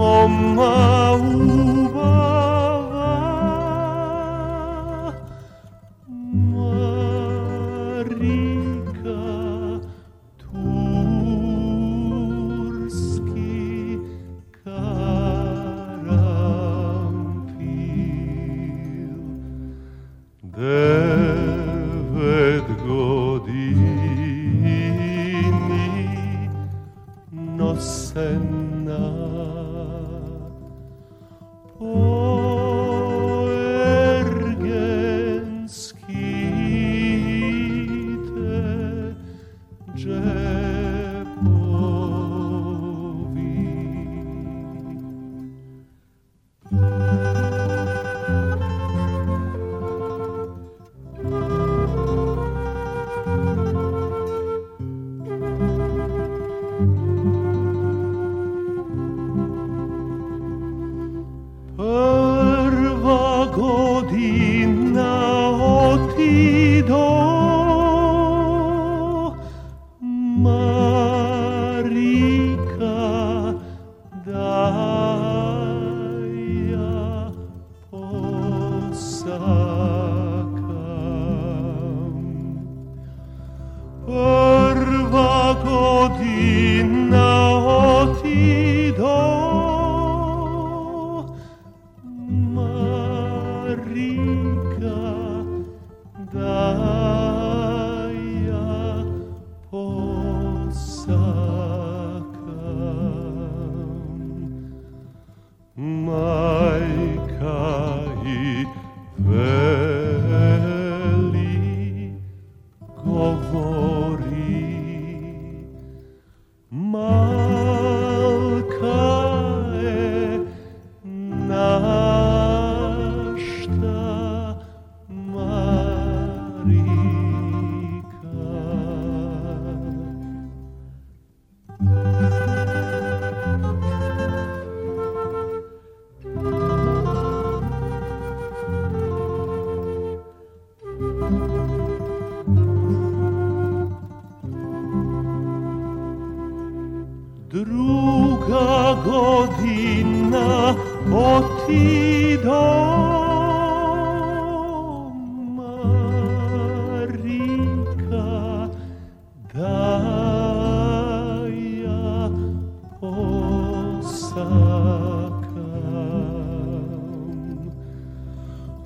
mon maou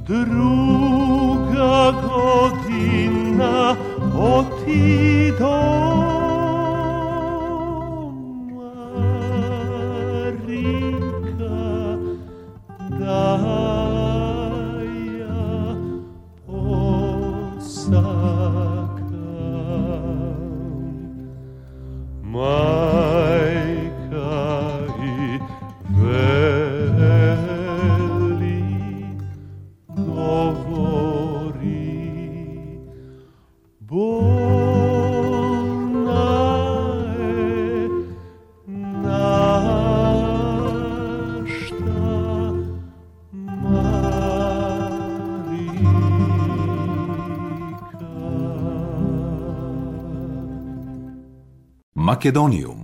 Druga godina otido Macedônio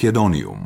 Македониум.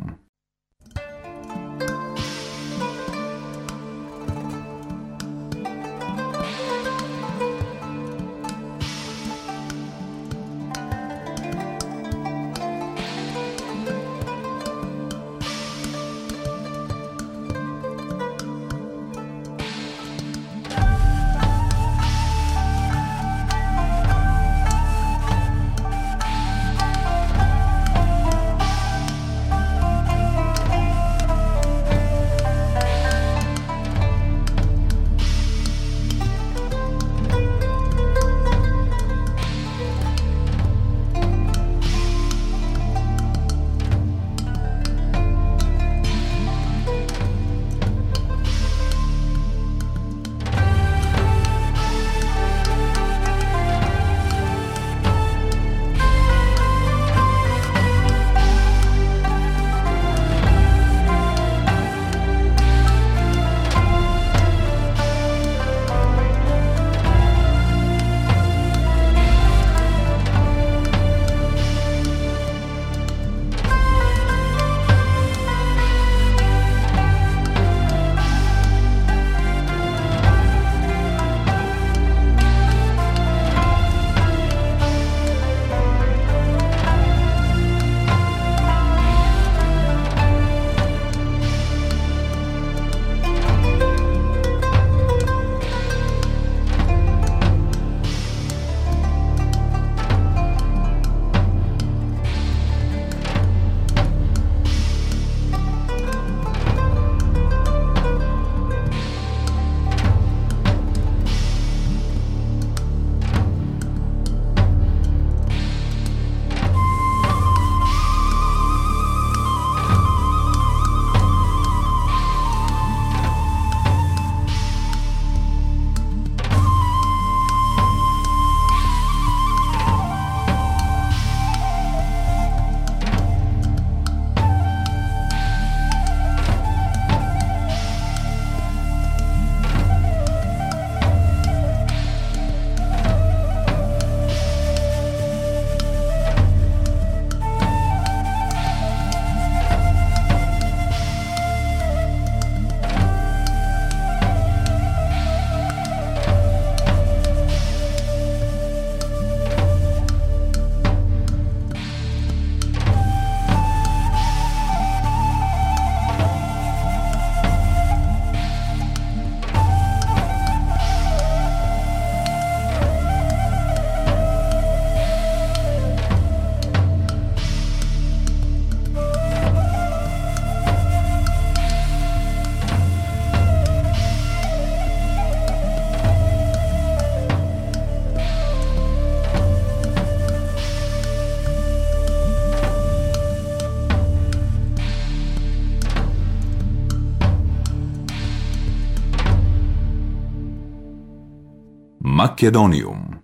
Македониум.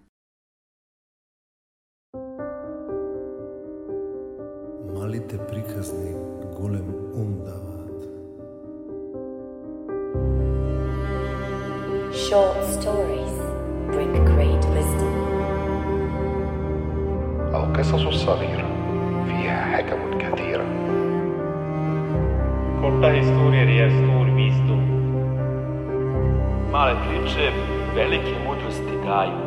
velike mudrosti daju.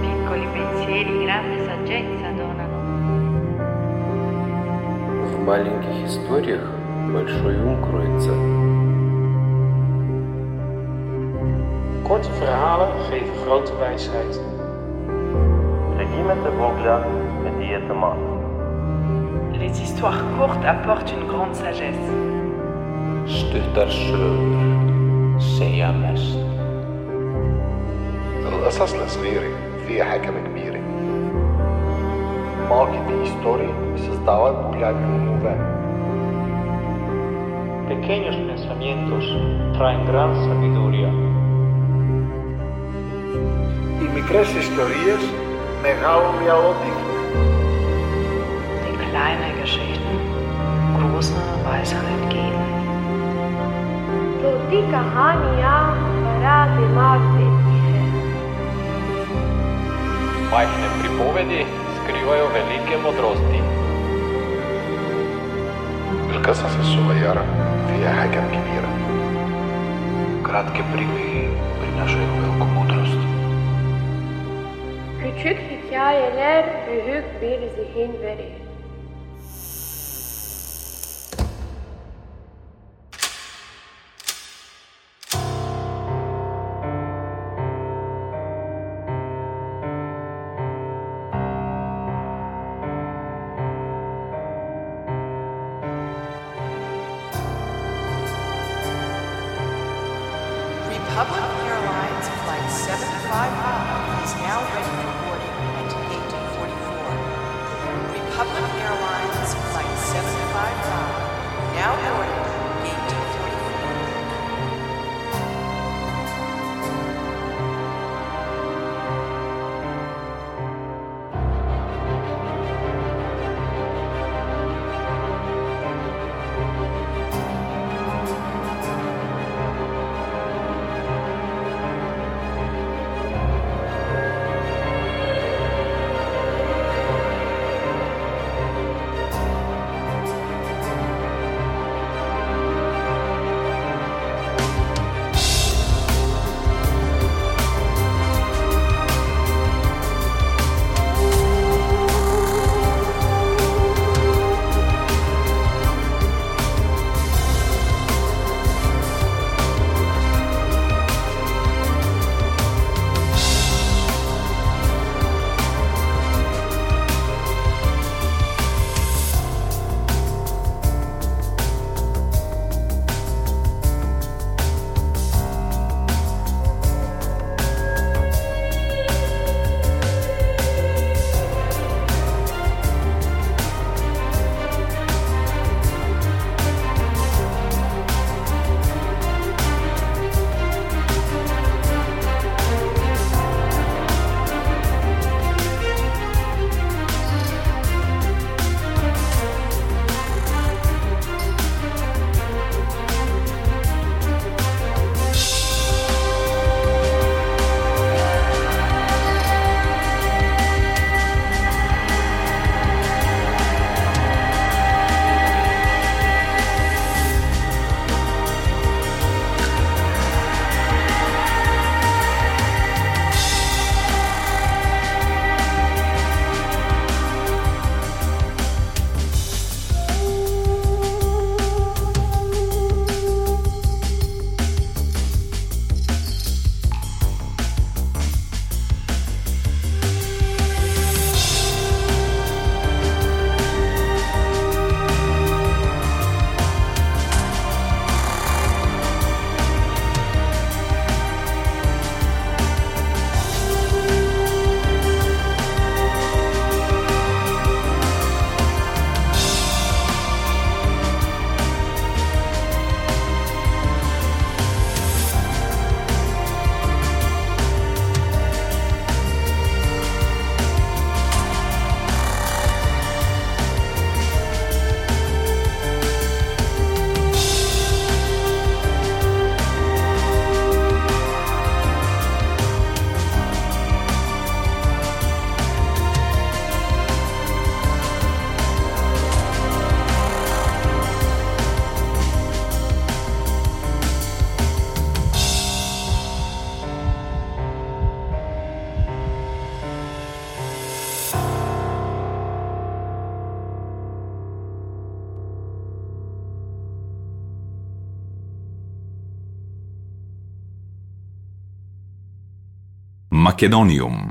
Piccoli pensieri grande saggezza donano. В маленьких историях большой ум кроется. Korte verhalen geven grote wijsheid. Regimete Bogla met diete man. Les histoires courtes apportent une grande sagesse. القصص لصغيرة فيها حكمة كبيرة market history создавал популярную музыку. Pequeños pensamientos traen gran sabiduría. Y μικρές ιστορίες μεγάλο διαότυπο. Den kleinen Geschichten große Weisheit geben. Hania para de Majhne pripovedi skrivajo velike modrosti. القصص الصغيرة فيها حكم كبيرة Kratke pribe prinašaju veliku mudrost. Küçük hikayeler büyük bir zihin verir. Македониум.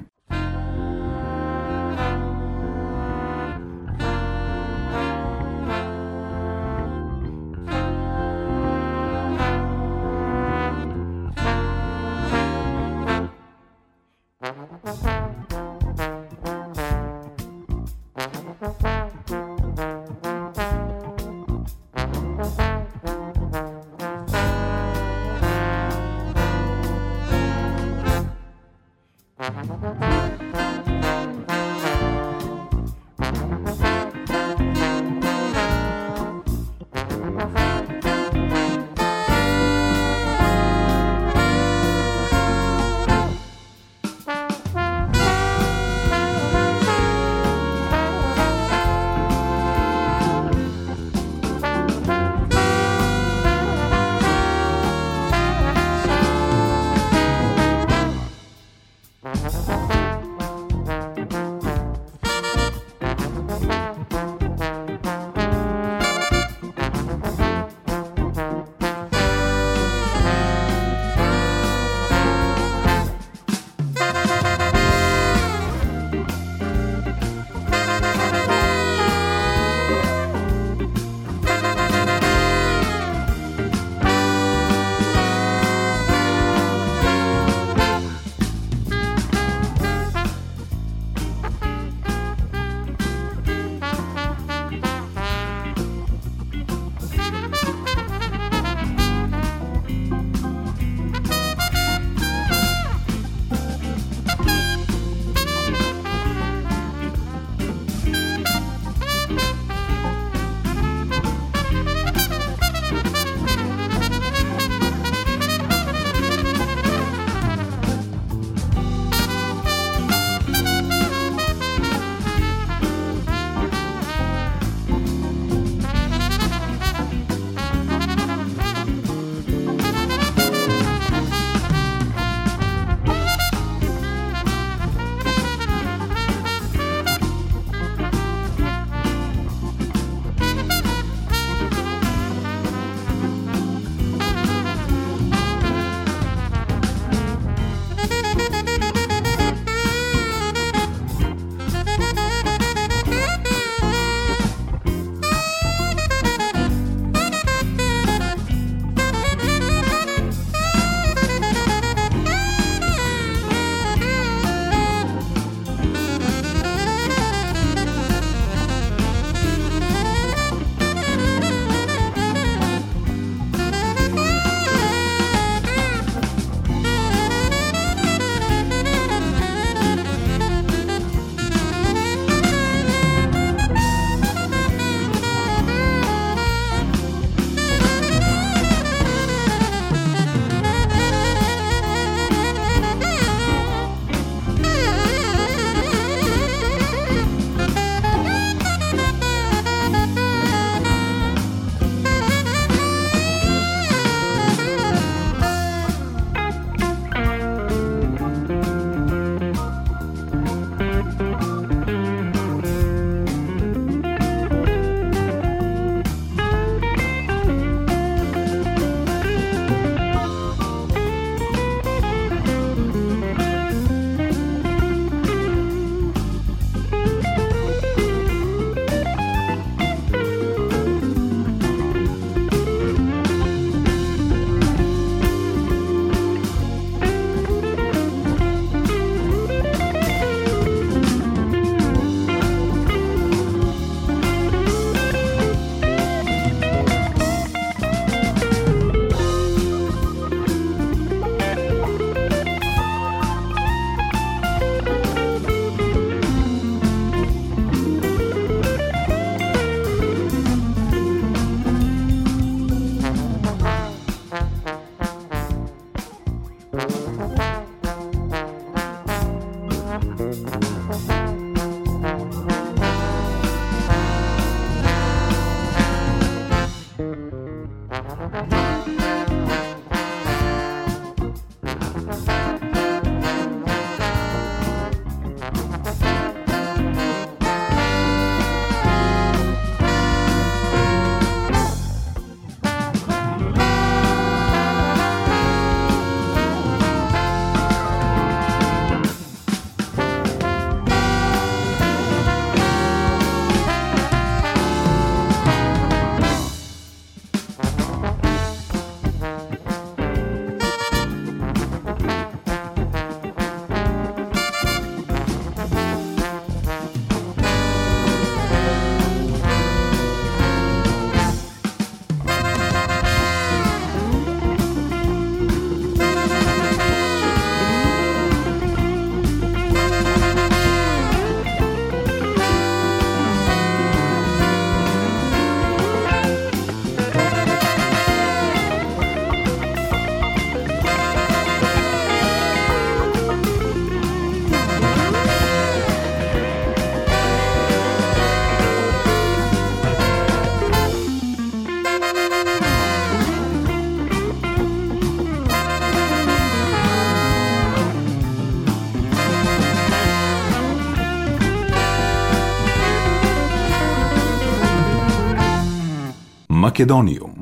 Makedonium.